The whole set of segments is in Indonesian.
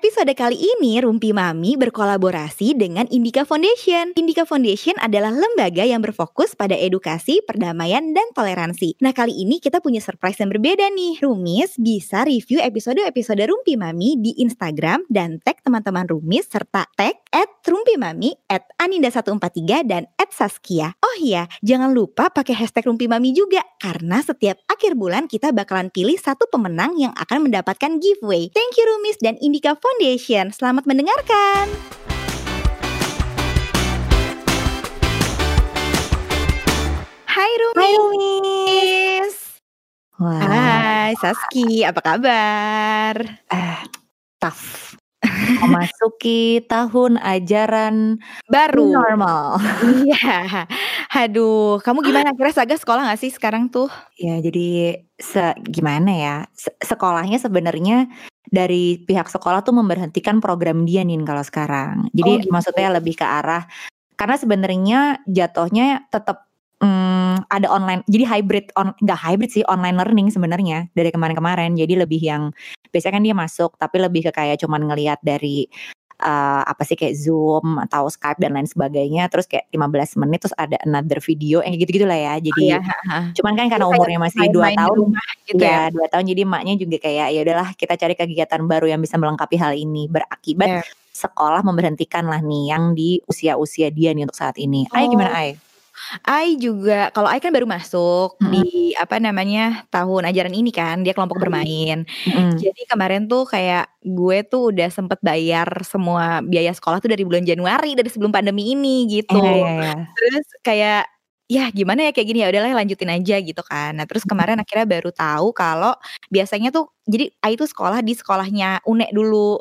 Episode kali ini Rumpi Mami berkolaborasi dengan Indika Foundation. Indika Foundation adalah lembaga yang berfokus pada edukasi, perdamaian, dan toleransi. Nah kali ini kita punya surprise yang berbeda nih. Rumis bisa review episode-episode Rumpi Mami di Instagram dan tag teman-teman Rumis serta tag at Rumpi Mami, at Aninda143, dan at Saskia. Oh iya, jangan lupa pakai hashtag Rumpi Mami juga. Karena setiap akhir bulan kita bakalan pilih satu pemenang yang akan mendapatkan giveaway. Thank you Rumis dan Indika Foundation. Selamat mendengarkan. Hai Rumis. Hai Rumis. Wah. Hai Saski, apa kabar? Eh, tough. Memasuki tahun ajaran baru normal. Iya. Aduh, kamu gimana? Kira Saga sekolah gak sih sekarang tuh? Ya, jadi se gimana ya? Se sekolahnya sebenarnya dari pihak sekolah tuh memberhentikan program dia nih kalau sekarang. Jadi oh, gitu. maksudnya lebih ke arah karena sebenarnya jatuhnya tetap hmm, ada online jadi hybrid on nggak hybrid sih online learning sebenarnya dari kemarin-kemarin jadi lebih yang biasanya kan dia masuk tapi lebih ke kayak cuman ngelihat dari uh, apa sih kayak Zoom atau Skype dan lain sebagainya terus kayak 15 menit terus ada another video yang gitu-gitu lah ya jadi oh, iya. cuman kan karena umurnya masih dua tahun gitu ya, ya dua tahun jadi maknya juga kayak ya udahlah kita cari kegiatan baru yang bisa melengkapi hal ini berakibat yeah. sekolah memberhentikan lah nih yang di usia-usia dia nih untuk saat ini. Oh. Ay gimana Ay? Ai juga kalau Ai kan baru masuk hmm. di apa namanya tahun ajaran ini kan dia kelompok bermain. Hmm. Jadi kemarin tuh kayak gue tuh udah sempet bayar semua biaya sekolah tuh dari bulan Januari dari sebelum pandemi ini gitu. Eh, iya, iya. Terus kayak ya gimana ya kayak gini ya udahlah lanjutin aja gitu kan. Nah terus kemarin akhirnya baru tahu kalau biasanya tuh jadi Ai tuh sekolah di sekolahnya UNE dulu.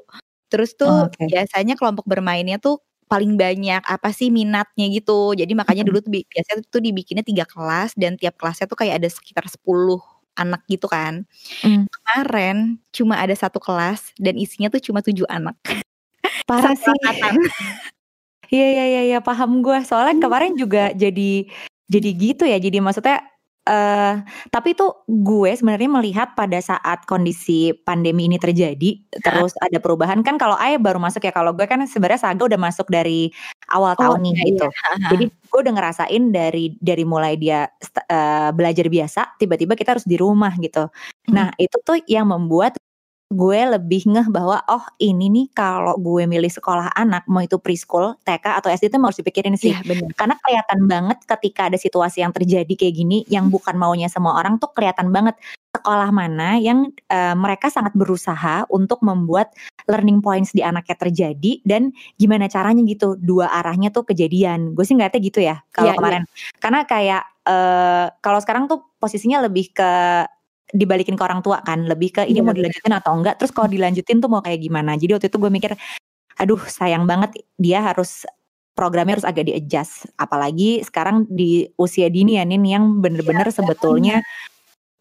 Terus tuh oh, okay. biasanya kelompok bermainnya tuh paling banyak apa sih minatnya gitu. Jadi makanya dulu tuh biasanya tuh dibikinnya tiga kelas dan tiap kelasnya tuh kayak ada sekitar 10 anak gitu kan. Mm. Kemarin cuma ada satu kelas dan isinya tuh cuma tujuh anak. Parah sih. Iya iya iya ya, paham gue. Soalnya kemarin juga jadi jadi gitu ya. Jadi maksudnya Uh, tapi itu gue sebenarnya melihat pada saat kondisi pandemi ini terjadi, terus ada perubahan kan kalau Ayah baru masuk ya, kalau gue kan sebenarnya Saga udah masuk dari awal oh, tahun nih iya, gitu. Iya. Jadi gue udah ngerasain dari dari mulai dia uh, belajar biasa, tiba-tiba kita harus di rumah gitu. Hmm. Nah itu tuh yang membuat gue lebih ngeh bahwa oh ini nih kalau gue milih sekolah anak mau itu preschool, TK atau SD itu harus dipikirin sih. Ya, bener. Karena kelihatan banget ketika ada situasi yang terjadi kayak gini yang bukan maunya semua orang tuh kelihatan banget sekolah mana yang uh, mereka sangat berusaha untuk membuat learning points di anaknya terjadi dan gimana caranya gitu dua arahnya tuh kejadian. Gue sih ngeliatnya gitu ya kalau ya, kemarin. Ya. Karena kayak uh, kalau sekarang tuh posisinya lebih ke dibalikin ke orang tua kan lebih ke ini mau dilanjutin atau enggak terus kalau dilanjutin tuh mau kayak gimana jadi waktu itu gue mikir aduh sayang banget dia harus programnya harus agak di adjust apalagi sekarang di usia dini ya Nin yang bener-bener ya, sebetulnya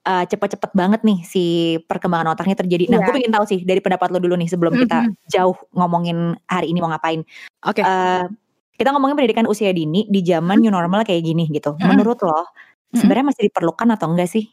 uh, cepet-cepet banget nih si perkembangan otaknya terjadi. Nah, ya. gue pengen tahu sih dari pendapat lo dulu nih sebelum kita jauh ngomongin hari ini mau ngapain. Oke. Okay. Uh, kita ngomongin pendidikan usia dini di zaman new normal kayak gini gitu. Menurut lo sebenarnya masih diperlukan atau enggak sih?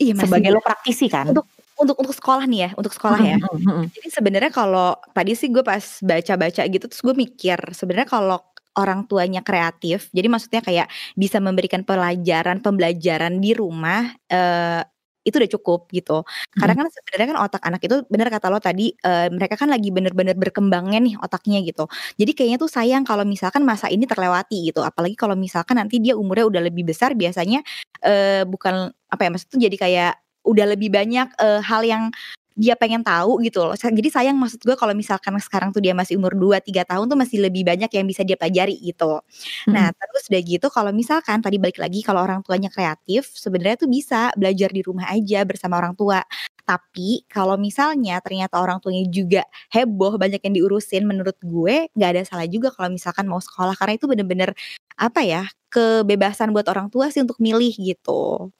Iya, masih sebagai lo praktisi kan? Untuk untuk untuk sekolah nih ya, untuk sekolah ya. Mm -hmm. Jadi sebenarnya kalau tadi sih gue pas baca-baca gitu terus gue mikir sebenarnya kalau orang tuanya kreatif, jadi maksudnya kayak bisa memberikan pelajaran pembelajaran di rumah uh, itu udah cukup gitu. Karena kan sebenarnya kan otak anak itu bener kata lo tadi uh, mereka kan lagi bener-bener berkembangnya nih otaknya gitu. Jadi kayaknya tuh sayang kalau misalkan masa ini terlewati gitu. Apalagi kalau misalkan nanti dia umurnya udah lebih besar biasanya uh, bukan apa ya maksud tuh jadi kayak udah lebih banyak uh, hal yang dia pengen tahu gitu loh. Jadi sayang maksud gue kalau misalkan sekarang tuh dia masih umur 2 3 tahun tuh masih lebih banyak yang bisa dia pelajari gitu. Hmm. Nah, terus udah gitu kalau misalkan tadi balik lagi kalau orang tuanya kreatif, sebenarnya tuh bisa belajar di rumah aja bersama orang tua. Tapi kalau misalnya ternyata orang tuanya juga heboh banyak yang diurusin menurut gue nggak ada salah juga kalau misalkan mau sekolah karena itu bener-bener apa ya kebebasan buat orang tua sih untuk milih gitu.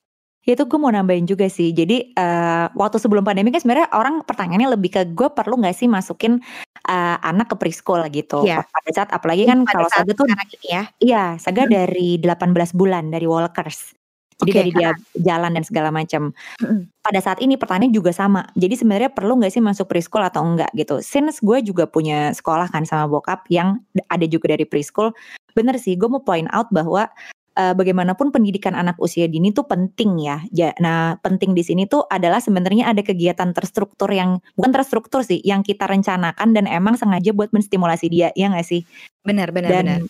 Itu gue mau nambahin juga sih. Jadi uh, waktu sebelum pandemi kan sebenarnya orang pertanyaannya lebih ke gue perlu nggak sih masukin uh, anak ke preschool gitu. Iya. Pada saat apalagi kan kalau Saga tuh ya. Iya, Saga hmm. dari 18 bulan dari Walkers. Jadi dari dia jalan dan segala macam. Pada saat ini pertanyaan juga sama. Jadi sebenarnya perlu nggak sih masuk preschool atau enggak gitu. Since gue juga punya sekolah kan sama bokap yang ada juga dari preschool. Bener sih, gue mau point out bahwa uh, bagaimanapun pendidikan anak usia dini tuh penting ya. ja, Nah, penting di sini tuh adalah sebenarnya ada kegiatan terstruktur yang bukan terstruktur sih, yang kita rencanakan dan emang sengaja buat menstimulasi dia, ya nggak sih? Benar, benar, Dan benar.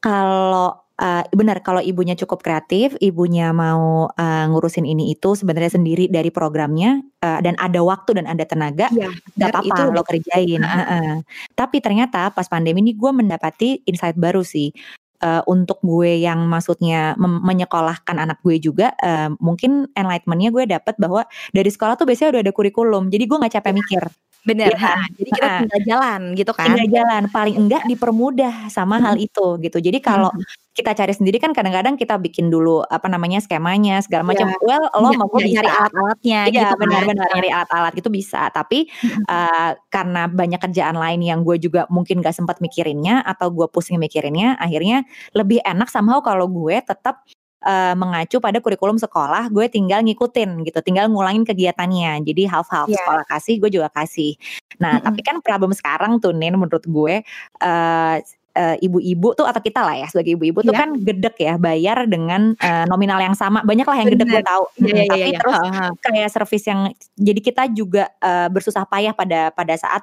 kalau uh, benar kalau ibunya cukup kreatif, ibunya mau uh, ngurusin ini itu sebenarnya sendiri dari programnya uh, dan ada waktu dan ada tenaga, itu apa-apa lo kerjain. Uh-uh. Tapi ternyata pas pandemi ini gue mendapati insight baru sih uh, untuk gue yang maksudnya menyekolahkan anak gue juga uh, mungkin enlightenmentnya gue dapat bahwa dari sekolah tuh biasanya udah ada kurikulum jadi gue nggak capek ya. mikir bener ya, jadi kita tinggal jalan gitu kan. Tinggal jalan. Paling enggak dipermudah sama hal itu gitu. Jadi kalau kita cari sendiri kan kadang-kadang kita bikin dulu apa namanya skemanya segala iya. macam. Well, lo mau gue bisa. alat-alatnya iya, gitu benar-benar kan. nyari alat-alat itu bisa. Tapi uh, karena banyak kerjaan lain yang gue juga mungkin gak sempat mikirinnya atau gue pusing mikirinnya, akhirnya lebih enak somehow kalau gue tetap uh, mengacu pada kurikulum sekolah, gue tinggal ngikutin gitu, tinggal ngulangin kegiatannya. Jadi half-half yeah. sekolah kasih, gue juga kasih. Nah, mm -hmm. tapi kan problem sekarang tuh Nin menurut gue uh, uh, ibu-ibu tuh atau kita lah ya sebagai ibu-ibu yeah. tuh iya. kan gedek ya bayar dengan uh, nominal yang sama banyak lah yang gedek gue tahu yeah, yeah, tapi yeah, terus uh-huh. kayak service yang jadi kita juga uh, bersusah payah pada pada saat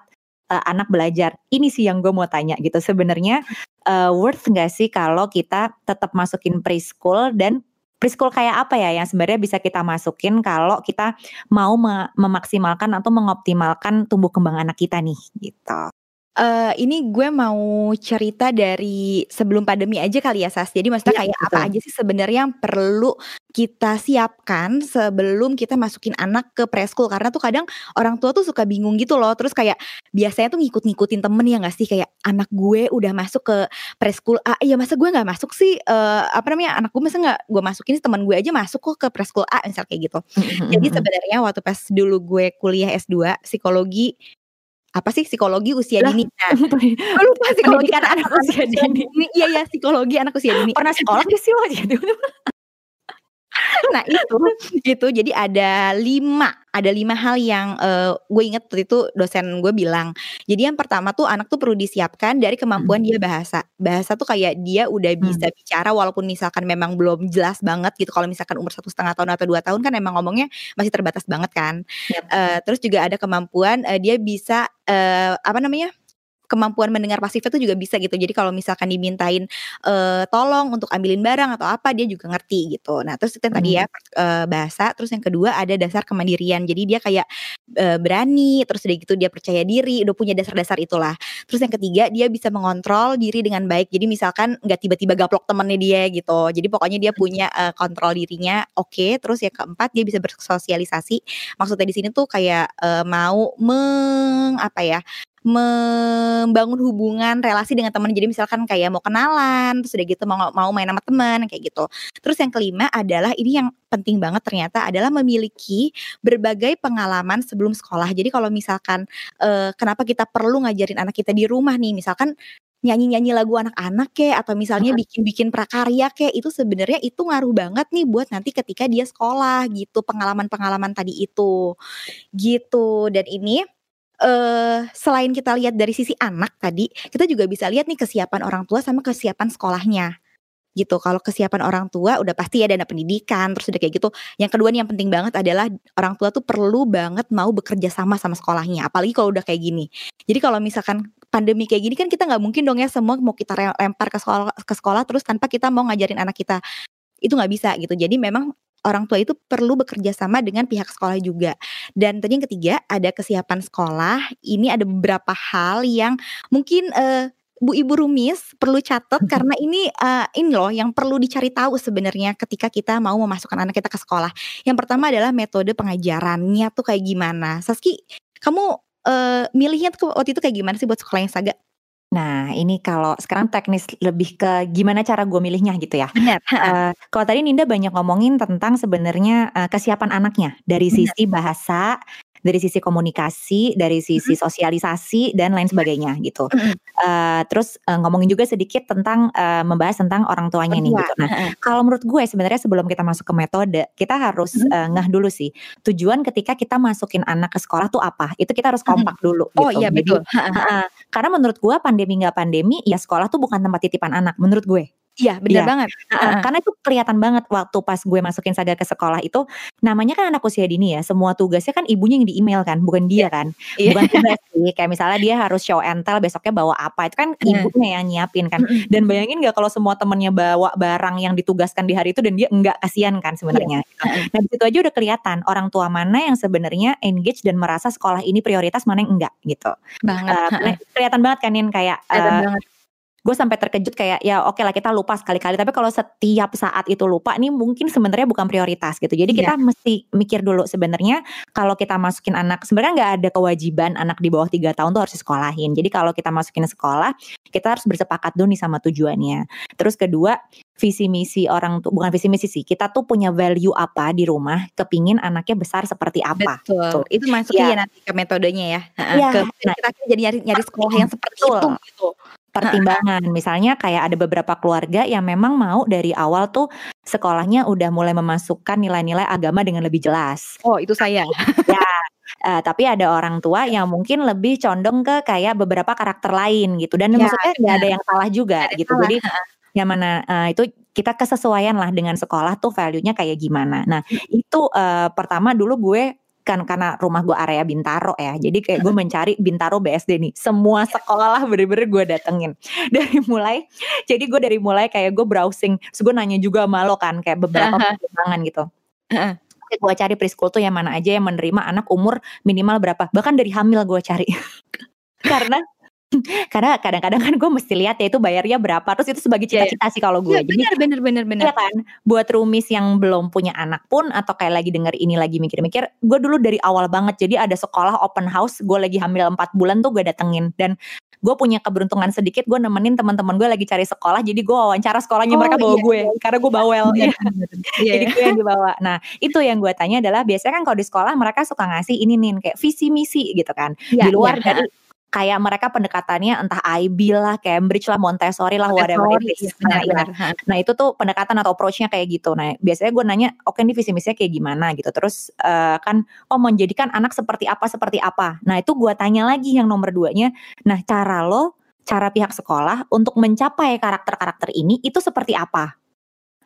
uh, anak belajar ini sih yang gue mau tanya gitu sebenarnya uh, worth nggak sih kalau kita tetap masukin preschool dan preschool kayak apa ya yang sebenarnya bisa kita masukin kalau kita mau memaksimalkan atau mengoptimalkan tumbuh kembang anak kita nih gitu. Uh, ini gue mau cerita dari sebelum pandemi aja kali ya Sas. Jadi maksudnya ya, kayak betul. apa aja sih sebenarnya yang perlu kita siapkan sebelum kita masukin anak ke preschool karena tuh kadang orang tua tuh suka bingung gitu loh. Terus kayak biasanya tuh ngikut-ngikutin temen ya gak sih kayak anak gue udah masuk ke preschool A, ya masa gue nggak masuk sih? Uh, apa namanya anak gue masa nggak gue masukin teman gue aja masuk kok ke preschool A misal kayak gitu. Jadi sebenarnya waktu pas dulu gue kuliah S2 psikologi apa sih psikologi usia dini? Nah, lupa psikologi anak usia dini. Iya ya psikologi anak usia dini. Pernah sekolah gak sih lo gitu? Nah itu itu jadi ada lima ada lima hal yang uh, gue inget waktu itu dosen gue bilang jadi yang pertama tuh anak tuh perlu disiapkan dari kemampuan hmm. dia bahasa bahasa tuh kayak dia udah bisa hmm. bicara walaupun misalkan memang belum jelas banget gitu kalau misalkan umur satu setengah tahun atau dua tahun kan emang ngomongnya masih terbatas banget kan yep. uh, terus juga ada kemampuan uh, dia bisa uh, apa namanya kemampuan mendengar pasifnya tuh juga bisa gitu. Jadi kalau misalkan dimintain uh, tolong untuk ambilin barang atau apa dia juga ngerti gitu. Nah, terus itu yang tadi ya uh, bahasa, terus yang kedua ada dasar kemandirian. Jadi dia kayak uh, berani, terus udah gitu dia percaya diri, udah punya dasar-dasar itulah. Terus yang ketiga dia bisa mengontrol diri dengan baik. Jadi misalkan nggak tiba-tiba gaplok temennya dia gitu. Jadi pokoknya dia punya uh, kontrol dirinya oke. Okay. Terus yang keempat dia bisa bersosialisasi. Maksudnya di sini tuh kayak uh, mau meng apa ya membangun hubungan relasi dengan teman. Jadi misalkan kayak mau kenalan, terus udah gitu mau mau main sama teman kayak gitu. Terus yang kelima adalah ini yang penting banget ternyata adalah memiliki berbagai pengalaman sebelum sekolah. Jadi kalau misalkan uh, kenapa kita perlu ngajarin anak kita di rumah nih, misalkan nyanyi-nyanyi lagu anak-anak kayak atau misalnya bikin-bikin prakarya kayak itu sebenarnya itu ngaruh banget nih buat nanti ketika dia sekolah gitu pengalaman-pengalaman tadi itu gitu dan ini uh, selain kita lihat dari sisi anak tadi, kita juga bisa lihat nih kesiapan orang tua sama kesiapan sekolahnya gitu. Kalau kesiapan orang tua udah pasti ya dana pendidikan, terus udah kayak gitu. Yang kedua nih yang penting banget adalah orang tua tuh perlu banget mau bekerja sama sama sekolahnya, apalagi kalau udah kayak gini. Jadi kalau misalkan pandemi kayak gini kan kita nggak mungkin dong ya semua mau kita lempar ke sekolah ke sekolah terus tanpa kita mau ngajarin anak kita. Itu nggak bisa gitu. Jadi memang orang tua itu perlu bekerja sama dengan pihak sekolah juga. Dan tadi yang ketiga ada kesiapan sekolah. Ini ada beberapa hal yang mungkin uh, Bu Ibu Rumis perlu catat karena ini uh, ini loh yang perlu dicari tahu sebenarnya ketika kita mau memasukkan anak kita ke sekolah. Yang pertama adalah metode pengajarannya tuh kayak gimana. Saski, kamu uh, milihnya tuh waktu itu kayak gimana sih buat sekolah yang saga? Nah, ini kalau sekarang teknis lebih ke gimana cara gue milihnya gitu ya. Benar. Uh, kalau tadi Ninda banyak ngomongin tentang sebenarnya uh, kesiapan anaknya dari Benar. sisi bahasa, dari sisi komunikasi, dari sisi sosialisasi dan lain sebagainya gitu. Uh, terus uh, ngomongin juga sedikit tentang uh, membahas tentang orang tuanya nih gitu. Nah, kalau menurut gue sebenarnya sebelum kita masuk ke metode, kita harus uh, ngeh dulu sih tujuan ketika kita masukin anak ke sekolah tuh apa. Itu kita harus kompak dulu. Oh gitu. iya betul. Jadi, uh, karena menurut gue pandemi nggak pandemi, ya sekolah tuh bukan tempat titipan anak. Menurut gue. Iya benar ya. banget. Uh, karena itu kelihatan banget waktu pas gue masukin Saga ke sekolah itu, namanya kan anak usia dini ya, semua tugasnya kan ibunya yang di email kan, bukan dia iya. kan, yeah. bukan tugas sih. Kayak misalnya dia harus show and tell besoknya bawa apa, itu kan ibunya yang nyiapin kan. Dan bayangin gak kalau semua temennya bawa barang yang ditugaskan di hari itu dan dia enggak kasihan kan sebenarnya. Yeah. Nah di situ aja udah kelihatan orang tua mana yang sebenarnya engage dan merasa sekolah ini prioritas mana yang enggak gitu. Banget. Uh, kelihatan banget kan Nin kayak. Uh, banget gue sampai terkejut kayak ya oke okay lah kita lupa sekali-kali. Tapi kalau setiap saat itu lupa ini mungkin sebenarnya bukan prioritas gitu. Jadi yeah. kita mesti mikir dulu sebenarnya kalau kita masukin anak sebenarnya nggak ada kewajiban anak di bawah tiga tahun tuh harus disekolahin. Jadi kalau kita masukin sekolah kita harus bersepakat dulu nih sama tujuannya. Terus kedua visi misi orang tuh bukan visi misi sih kita tuh punya value apa di rumah kepingin anaknya besar seperti apa. Betul. Itu masuknya ya. ya nanti ke metodenya ya, ya. ke nah, kita jadi nyari nyari sekolah yang seperti betul. itu gitu pertimbangan. Misalnya kayak ada beberapa keluarga yang memang mau dari awal tuh sekolahnya udah mulai memasukkan nilai-nilai agama dengan lebih jelas. Oh, itu saya. ya. Uh, tapi ada orang tua yang mungkin lebih condong ke kayak beberapa karakter lain gitu dan ya, maksudnya nggak ada yang salah juga ada gitu. Salah. Jadi yang mana uh, itu kita kesesuaian lah dengan sekolah tuh value-nya kayak gimana. Nah, hmm. itu uh, pertama dulu gue kan karena rumah gue area Bintaro ya. Jadi kayak gue mencari Bintaro BSD nih. Semua sekolah bener-bener gue datengin. Dari mulai jadi gue dari mulai kayak gue browsing. Terus gue nanya juga sama lo kan kayak beberapa pertimbangan gitu. Gue cari preschool tuh yang mana aja yang menerima anak umur minimal berapa. Bahkan dari hamil gue cari. Karena karena kadang-kadang kan gue mesti lihat ya itu bayarnya berapa terus itu sebagai iya, iya. cita-cita yeah. sih kalau gue yeah, jadi bener bener bener ya kan buat rumis yang belum punya anak pun atau kayak lagi denger ini lagi mikir-mikir gue dulu dari awal banget jadi ada sekolah open house gue lagi hamil 4 bulan tuh gue datengin dan gue punya keberuntungan sedikit gue nemenin teman-teman gue lagi cari sekolah jadi gue wawancara sekolahnya oh, mereka bawa iya, gue iya. karena gue bawel iya, iya. jadi gue yang dibawa nah itu yang gue tanya adalah biasanya kan kalau di sekolah mereka suka ngasih ini nih kayak visi misi gitu kan iya, di luar iya. dari kayak mereka pendekatannya entah IB lah, Cambridge lah, Montessori lah, whatever it is. Nah, benar, ya. nah itu tuh pendekatan atau approach-nya kayak gitu. Nah biasanya gue nanya, oke okay, ini visi misinya kayak gimana gitu. Terus uh, kan, oh menjadikan anak seperti apa seperti apa. Nah itu gue tanya lagi yang nomor duanya. Nah cara lo, cara pihak sekolah untuk mencapai karakter-karakter ini itu seperti apa?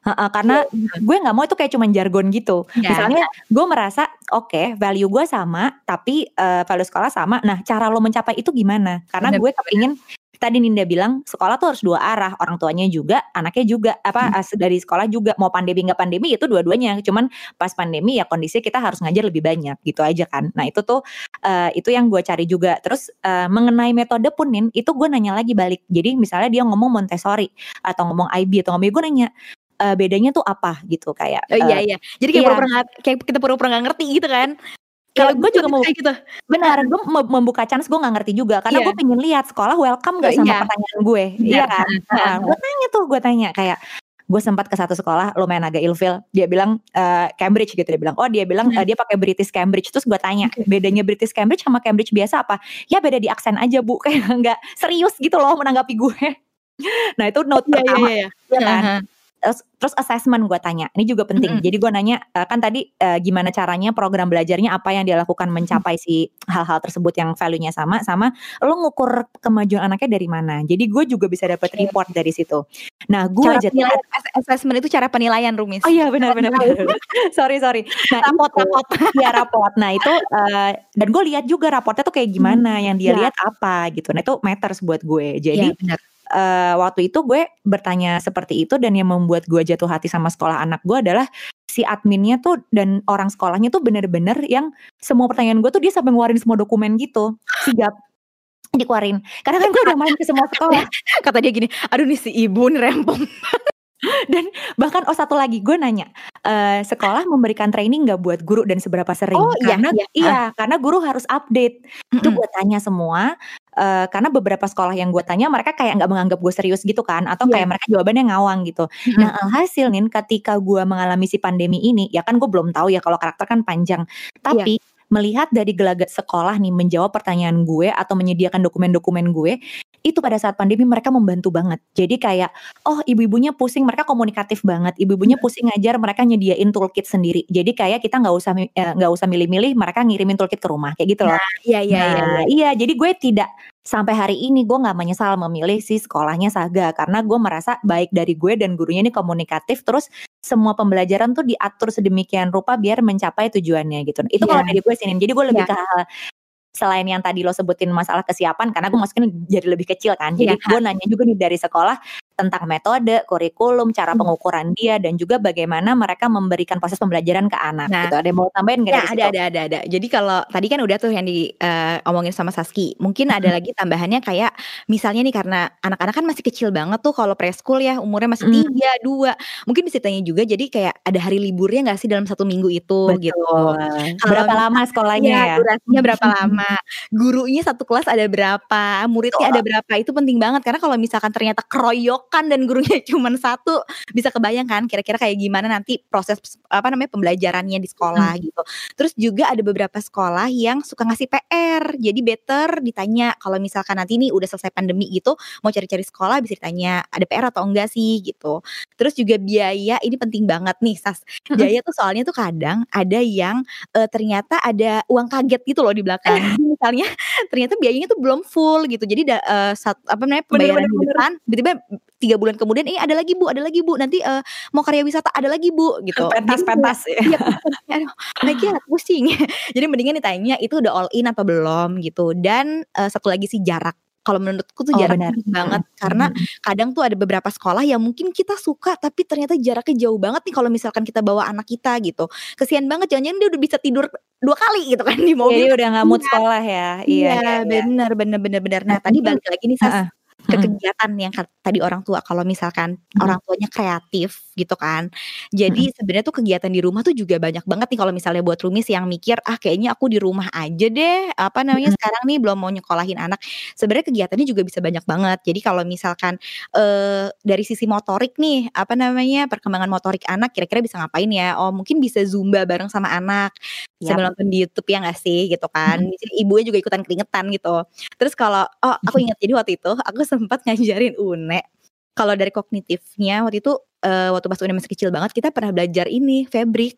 Uh, karena yeah. gue nggak mau itu kayak cuman jargon gitu. Yeah. Misalnya gue merasa oke okay, value gue sama, tapi uh, value sekolah sama. Nah cara lo mencapai itu gimana? Karena gue kepingin tadi Ninda bilang sekolah tuh harus dua arah orang tuanya juga anaknya juga apa hmm. dari sekolah juga mau pandemi nggak pandemi itu dua-duanya cuman pas pandemi ya kondisi kita harus ngajar lebih banyak gitu aja kan nah itu tuh uh, itu yang gue cari juga terus uh, mengenai metode pun Nin itu gue nanya lagi balik jadi misalnya dia ngomong Montessori atau ngomong IB atau ngomong gue nanya uh, bedanya tuh apa gitu kayak oh, iya uh, iya. Jadi kayak iya. pura-pura kayak kita pura-pura nggak ngerti gitu kan. Kalau gue juga mau gitu. benar gue membuka chance gue nggak ngerti juga karena yeah. gue pengen lihat sekolah welcome gak sama yeah. pertanyaan gue. Iya. Yeah. kan? Nah, gue tanya tuh gue tanya kayak gue sempat ke satu sekolah lumayan agak ilfil. Dia bilang uh, Cambridge gitu dia bilang. Oh dia bilang uh, dia pakai British Cambridge. Terus gue tanya bedanya British Cambridge sama Cambridge biasa apa? Ya beda di aksen aja bu. Kayak nggak serius gitu loh menanggapi gue. Nah itu note yeah, pertama. yeah, yeah. ya kan? Uh -huh terus, terus assessment gue tanya. Ini juga penting. Mm -hmm. jadi gue nanya uh, kan tadi uh, gimana caranya program belajarnya apa yang dia lakukan mencapai mm -hmm. si hal-hal tersebut yang value-nya sama sama lo ngukur kemajuan anaknya dari mana? Jadi gue juga bisa dapat report dari situ. Nah gue aja assessment itu cara penilaian rumis. Oh iya benar benar, benar. sorry sorry. Nah rapot rapot. Ya rapot. Nah itu uh, dan gue lihat juga raportnya tuh kayak gimana hmm, yang dia ya. lihat apa gitu. Nah itu matters buat gue. Jadi ya, benar uh, waktu itu gue bertanya seperti itu dan yang membuat gue jatuh hati sama sekolah anak gue adalah si adminnya tuh dan orang sekolahnya tuh bener-bener yang semua pertanyaan gue tuh dia sampai ngeluarin semua dokumen gitu sigap dikeluarin. Karena kan gue udah main ke semua sekolah. kata dia gini aduh nih si ibu nih rempong Dan bahkan oh satu lagi gue nanya, eee, sekolah memberikan training nggak buat guru dan seberapa sering? Oh iya Karena iya, iya, heeh. karena guru harus update. Itu Mhm. gue tanya semua, eee, karena beberapa sekolah yang gue tanya mereka kayak nggak menganggap gue serius gitu kan, atau Iya. kayak mereka jawabannya ngawang gitu. Mhm. Nah alhasil nih ketika gue mengalami si pandemi ini, ya kan gue belum tahu ya kalau karakter kan panjang. Iya. Tapi melihat dari gelagat sekolah nih menjawab pertanyaan gue atau menyediakan dokumen-dokumen gue, itu pada saat pandemi mereka membantu banget. Jadi kayak, oh ibu-ibunya pusing, mereka komunikatif banget. Ibu-ibunya Mhm. pusing ngajar, mereka nyediain toolkit sendiri. Jadi kayak kita nggak usah eee, nggak usah milih-milih, mereka ngirimin toolkit ke rumah, kayak gitu loh. Nah, iya iya iya Nah iya. iya, jadi gue tidak sampai hari ini gue nggak menyesal memilih si sekolahnya Saga, karena gue merasa baik dari gue dan gurunya ini komunikatif, terus semua pembelajaran tuh diatur sedemikian rupa biar mencapai tujuannya gitu. Itu kalau Iya. dari gue sih. Jadi gue lebih Iya. ke hal-hal selain yang tadi lo sebutin masalah kesiapan, karena gue masukin jadi lebih kecil kan. Jadi Iya. gue nanya juga nih dari sekolah tentang metode, kurikulum, cara Mhm. pengukuran dia, dan juga bagaimana mereka memberikan proses pembelajaran ke anak Nah. gitu. Ada yang mau tambahin nggak Ya, ada ada ada ada. Jadi kalau tadi kan udah tuh yang di eee, omongin sama Saski. Mungkin ada Mhm. lagi tambahannya kayak misalnya nih karena anak-anak kan masih kecil banget tuh kalau preschool ya, umurnya masih Mhm. 3, 2. Mungkin bisa ditanya juga jadi kayak ada hari liburnya nggak sih dalam 1 minggu itu gitu. Betul. Kalau Berapa misal lama sekolahnya iya, ya? durasinya berapa lama, gurunya satu kelas ada berapa, muridnya ada Betul. berapa, itu penting banget karena kalau misalkan ternyata keroyokan dan gurunya cuman 1, bisa kebayang kan kira-kira kayak gimana nanti proses apa namanya, pembelajarannya di sekolah Mhm. gitu. Terus juga ada beberapa sekolah yang suka ngasih PR, jadi better ditanya kalau misalkan nanti nih udah selesai pandemi gitu, mau cari-cari sekolah bisa ditanya, "Ada PR atau enggak sih?" Gitu. Terus juga biaya, ini penting banget nih Sas, Mhm. biaya tuh soalnya tuh kadang ada yang, eee, ternyata ada uang kaget gitu loh di belakang. Jadi misalnya ternyata biayanya tuh belum full gitu, jadi da sat apa namanya, pembayaran bener di bener. depan, tiba-tiba 3 bulan kemudian, "Eh ada lagi Bu ada lagi Bu, nanti, eee, mau karya wisata ada lagi Bu," gitu. Jadi kayak Pentas-pentas ya. iya, god pusing. Jadi mendingan ditanya itu udah all in apa belum gitu. Dan, eee, satu lagi sih jarak. Kalau menurutku tuh Oh jarak benar. penting banget karena kadang tuh ada beberapa sekolah yang mungkin kita suka tapi ternyata jaraknya jauh banget nih kalau misalkan kita bawa anak kita gitu. Kasihan banget jangan-jangan dia udah bisa tidur 2 kali gitu kan di mobil Jadi udah nggak mood kasihan. sekolah ya. Iya Iya, iya iya. bener bener bener bener. Nah Nah tadi balik lagi nih Sas, heeh, ke kegiatan yang tadi orang tua kalau misalkan Mhm. orang tuanya kreatif gitu kan. Jadi sebenarnya tuh kegiatan di rumah tuh juga banyak banget nih kalau misalnya buat Rumis yang mikir, "Ah kayaknya aku di rumah aja deh, apa namanya, Mhm. sekarang nih belum mau nyekolahin anak." Sebenarnya kegiatannya juga bisa banyak banget. Jadi kalau misalkan, eee, dari sisi motorik nih, apa namanya, perkembangan motorik anak kira-kira bisa ngapain ya? Oh mungkin bisa zumba bareng sama anak, sambil nonton di YouTube ya nggak sih? Gitu kan. Jadi ibunya juga ikutan keringetan gitu. Terus kalau oh aku ingat jadi waktu itu aku sempat ngajarin Une, kalau dari kognitifnya waktu itu, eee, waktu pas Une masih kecil banget kita pernah belajar ini, fabric.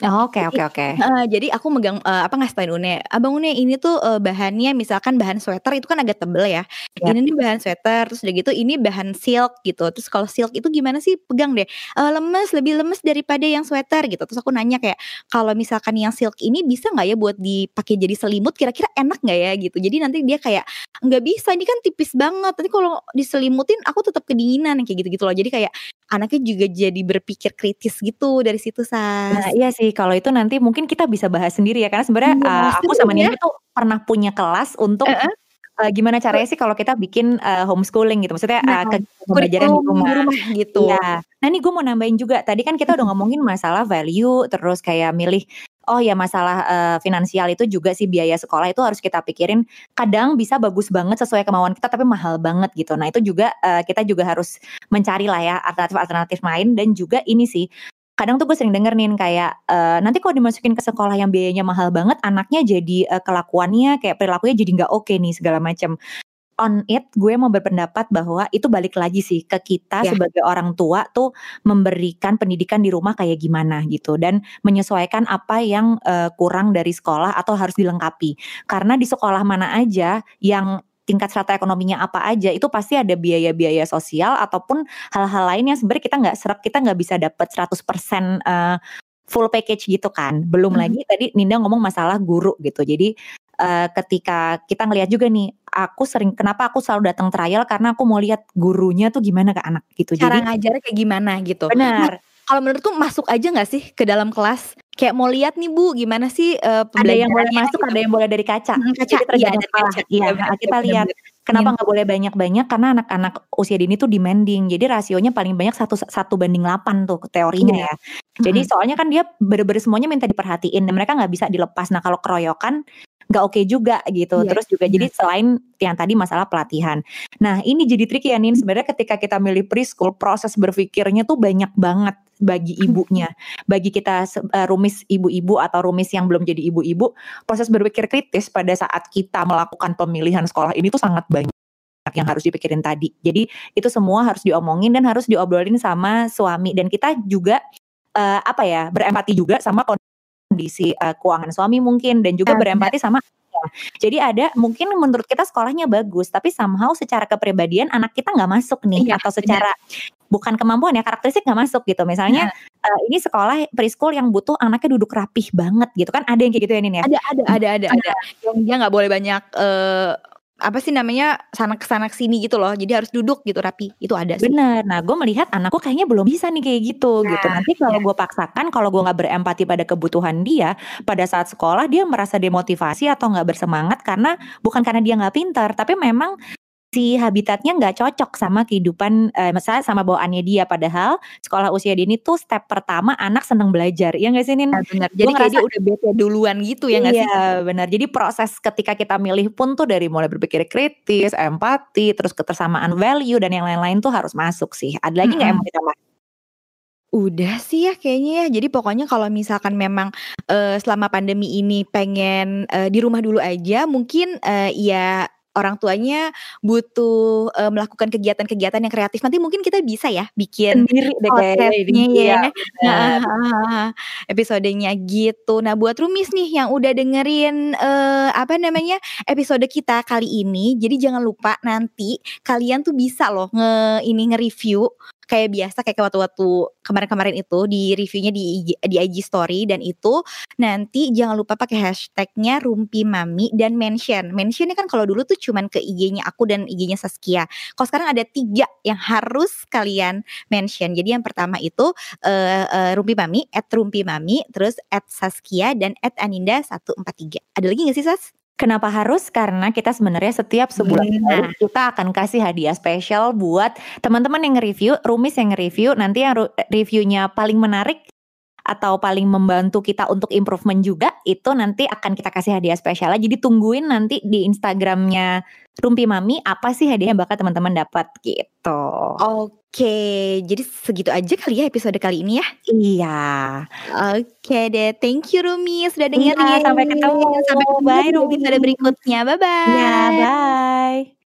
Oh, oke oke oke. jadi aku megang, eee, apa, ngasih Une, "Abang Une ini tuh, eee, bahannya misalkan bahan sweater itu kan agak tebel ya, Yap. ini nih bahan sweater, terus udah gitu ini bahan silk gitu, terus kalau silk itu gimana sih? Pegang deh, eee, lemes, lebih lemes daripada yang sweater," gitu. Terus aku nanya kayak, "Kalau misalkan yang silk ini bisa nggak ya buat dipakai jadi selimut, kira-kira enak nggak ya?" Gitu. Jadi nanti dia kayak, "Nggak bisa, ini kan tipis banget, nanti kalau diselimutin aku tetap kedinginan," kayak gitu-gitu loh. Jadi kayak anaknya juga jadi berpikir kritis gitu dari situ, Nah Sas. iya sih, kalau itu nanti mungkin kita bisa bahas sendiri ya, karena sebenarnya, Iya, eee, aku sama ya. Nina tuh pernah punya kelas untuk, Heeh. Eee, gimana caranya sih kalau kita bikin, eee, homeschooling gitu, maksudnya, Nah, eee, kegiatan pembelajaran di kurikulum di rumah. rumah gitu. Iya. Nah nih gue mau nambahin juga, tadi kan kita udah ngomongin masalah value, terus kayak milih oh ya masalah, eee, finansial itu juga sih biaya sekolah itu harus kita pikirin, kadang bisa bagus banget sesuai kemauan kita tapi mahal banget gitu. Nah itu juga, eee, kita juga harus mencari lah ya alternatif-alternatif lain dan juga ini sih, kadang tuh gue sering denger nih kayak, eee, nanti kalau dimasukin ke sekolah yang biayanya mahal banget, anaknya jadi, eee, kelakuannya kayak perilakunya jadi nggak oke nih segala macam. On it, gue mau berpendapat bahwa itu balik lagi sih ke kita Iya. sebagai orang tua tuh memberikan pendidikan di rumah kayak gimana gitu dan menyesuaikan apa yang, eee, kurang dari sekolah atau harus dilengkapi. Karena di sekolah mana aja yang tingkat strata ekonominya apa aja, itu pasti ada biaya-biaya sosial ataupun hal-hal lain yang sebenarnya kita nggak sreg kita nggak bisa dapet 100%, eee, full package gitu kan. Belum Mhm. lagi tadi Ninda ngomong masalah guru gitu. Jadi, eee, ketika kita ngelihat juga nih, aku sering kenapa aku selalu datang trial karena aku mau lihat gurunya tuh gimana ke anak gitu. Cara Jadi ngajarnya kayak gimana gitu. Nah, benar. Kalau menurutku masuk aja nggak sih ke dalam kelas? Kayak mau lihat nih Bu, gimana sih, eee, Ada yang boleh masuk, gitu. ada yang boleh dari kaca. Mhm, kaca, Jadi iya dari sekolah. kaca. Iya, bener kita lihat. Kenapa nggak boleh banyak-banyak? Karena anak-anak usia dini tuh demanding. Jadi rasionya paling banyak satu satu banding 8 tuh teorinya Iya. ya. Jadi Mhm. soalnya kan dia bener-bener semuanya minta diperhatiin dan mereka nggak bisa dilepas. Nah kalau keroyokan nggak oke juga gitu. Iya, Terus juga jadi bener. selain yang tadi masalah pelatihan. Nah ini jadi tricky ya Nin. Sebenarnya ketika kita milih preschool proses berpikirnya tuh banyak banget bagi ibunya. Bagi kita eh, rumis ibu-ibu atau rumis yang belum jadi ibu-ibu, proses berpikir kritis pada saat kita melakukan pemilihan sekolah ini tuh sangat banyak yang harus dipikirin tadi. Jadi itu semua harus diomongin dan harus diobrolin sama suami dan kita juga eh, apa ya berempati juga sama kondisi eh, keuangan suami mungkin dan juga Ah, berempati sama. Jadi ada mungkin menurut kita sekolahnya bagus tapi somehow secara kepribadian anak kita nggak masuk nih Iya, atau secara bukan kemampuan ya karakteristik nggak masuk gitu. Misalnya eh, ini sekolah preschool yang butuh anaknya duduk rapih banget gitu kan ada yang kayak gitu ya Nin ya. Ada ada ada ada ada. Yang dia nggak boleh banyak eh apa sih namanya sana ke sana ke sini gitu loh. Jadi harus duduk gitu rapi. Itu ada sih. Bener. Nah, gue melihat anakku kayaknya belum bisa nih kayak gitu gitu. Nah, Nanti kalau iya. gue paksakan, kalau gue nggak berempati pada kebutuhan dia, pada saat sekolah dia merasa demotivasi atau nggak bersemangat karena bukan karena dia nggak pintar, tapi memang si habitatnya nggak cocok sama kehidupan, eh, misalnya sama bawaannya dia. Padahal sekolah usia dini tuh step pertama anak seneng belajar, ya nggak sih Nin? Nah, bener. Gue Jadi kayak dia udah bete duluan gitu ya nggak sih? Iya benar. Jadi proses ketika kita milih pun tuh dari mulai berpikir kritis, empati, terus ketersamaan value dan yang lain-lain tuh harus masuk sih. Ada lagi nggak yang mau ditambah? Udah sih ya kayaknya ya. Jadi pokoknya kalau misalkan memang eh, selama pandemi ini pengen eh, di rumah dulu aja, mungkin eh, ya orang tuanya butuh eh, melakukan kegiatan-kegiatan yang kreatif. Nanti mungkin kita bisa ya bikin Sendiri deh kayaknya ya. Heeh, episodenya gitu. Nah, buat Rumis nih yang udah dengerin eh, apa namanya episode kita kali ini, jadi jangan lupa nanti kalian tuh bisa loh nge ini nge-review kayak biasa kayak waktu-waktu kemarin-kemarin itu di reviewnya di IG, di IG story dan itu nanti jangan lupa pakai hashtagnya Rumpi Mami dan mention. Mentionnya kan kalau dulu tuh cuman ke IG-nya aku dan IG-nya Saskia. Kalau sekarang ada tiga yang harus kalian mention. Jadi yang pertama itu eh eh, Rumpi Mami, at Rumpi Mami, terus at Saskia dan at Aninda 143. Ada lagi gak sih Sas? Kenapa harus? Karena kita sebenarnya setiap sebulan sekali kita akan kasih hadiah spesial buat teman-teman yang nge-review, Rumis yang nge-review, nanti yang reviewnya paling menarik atau paling membantu kita untuk improvement juga itu nanti akan kita kasih hadiah spesial jadi tungguin nanti di Instagramnya Rumpi Mami apa sih hadiah yang bakal teman-teman dapat gitu. Oke, jadi segitu aja kali ya episode kali ini ya. iya Oke deh, thank you Rumi sudah Iya, dengerin. sampai ketemu. Sampai ketemu Bye, Rumi. episode berikutnya. Bye bye. iya bye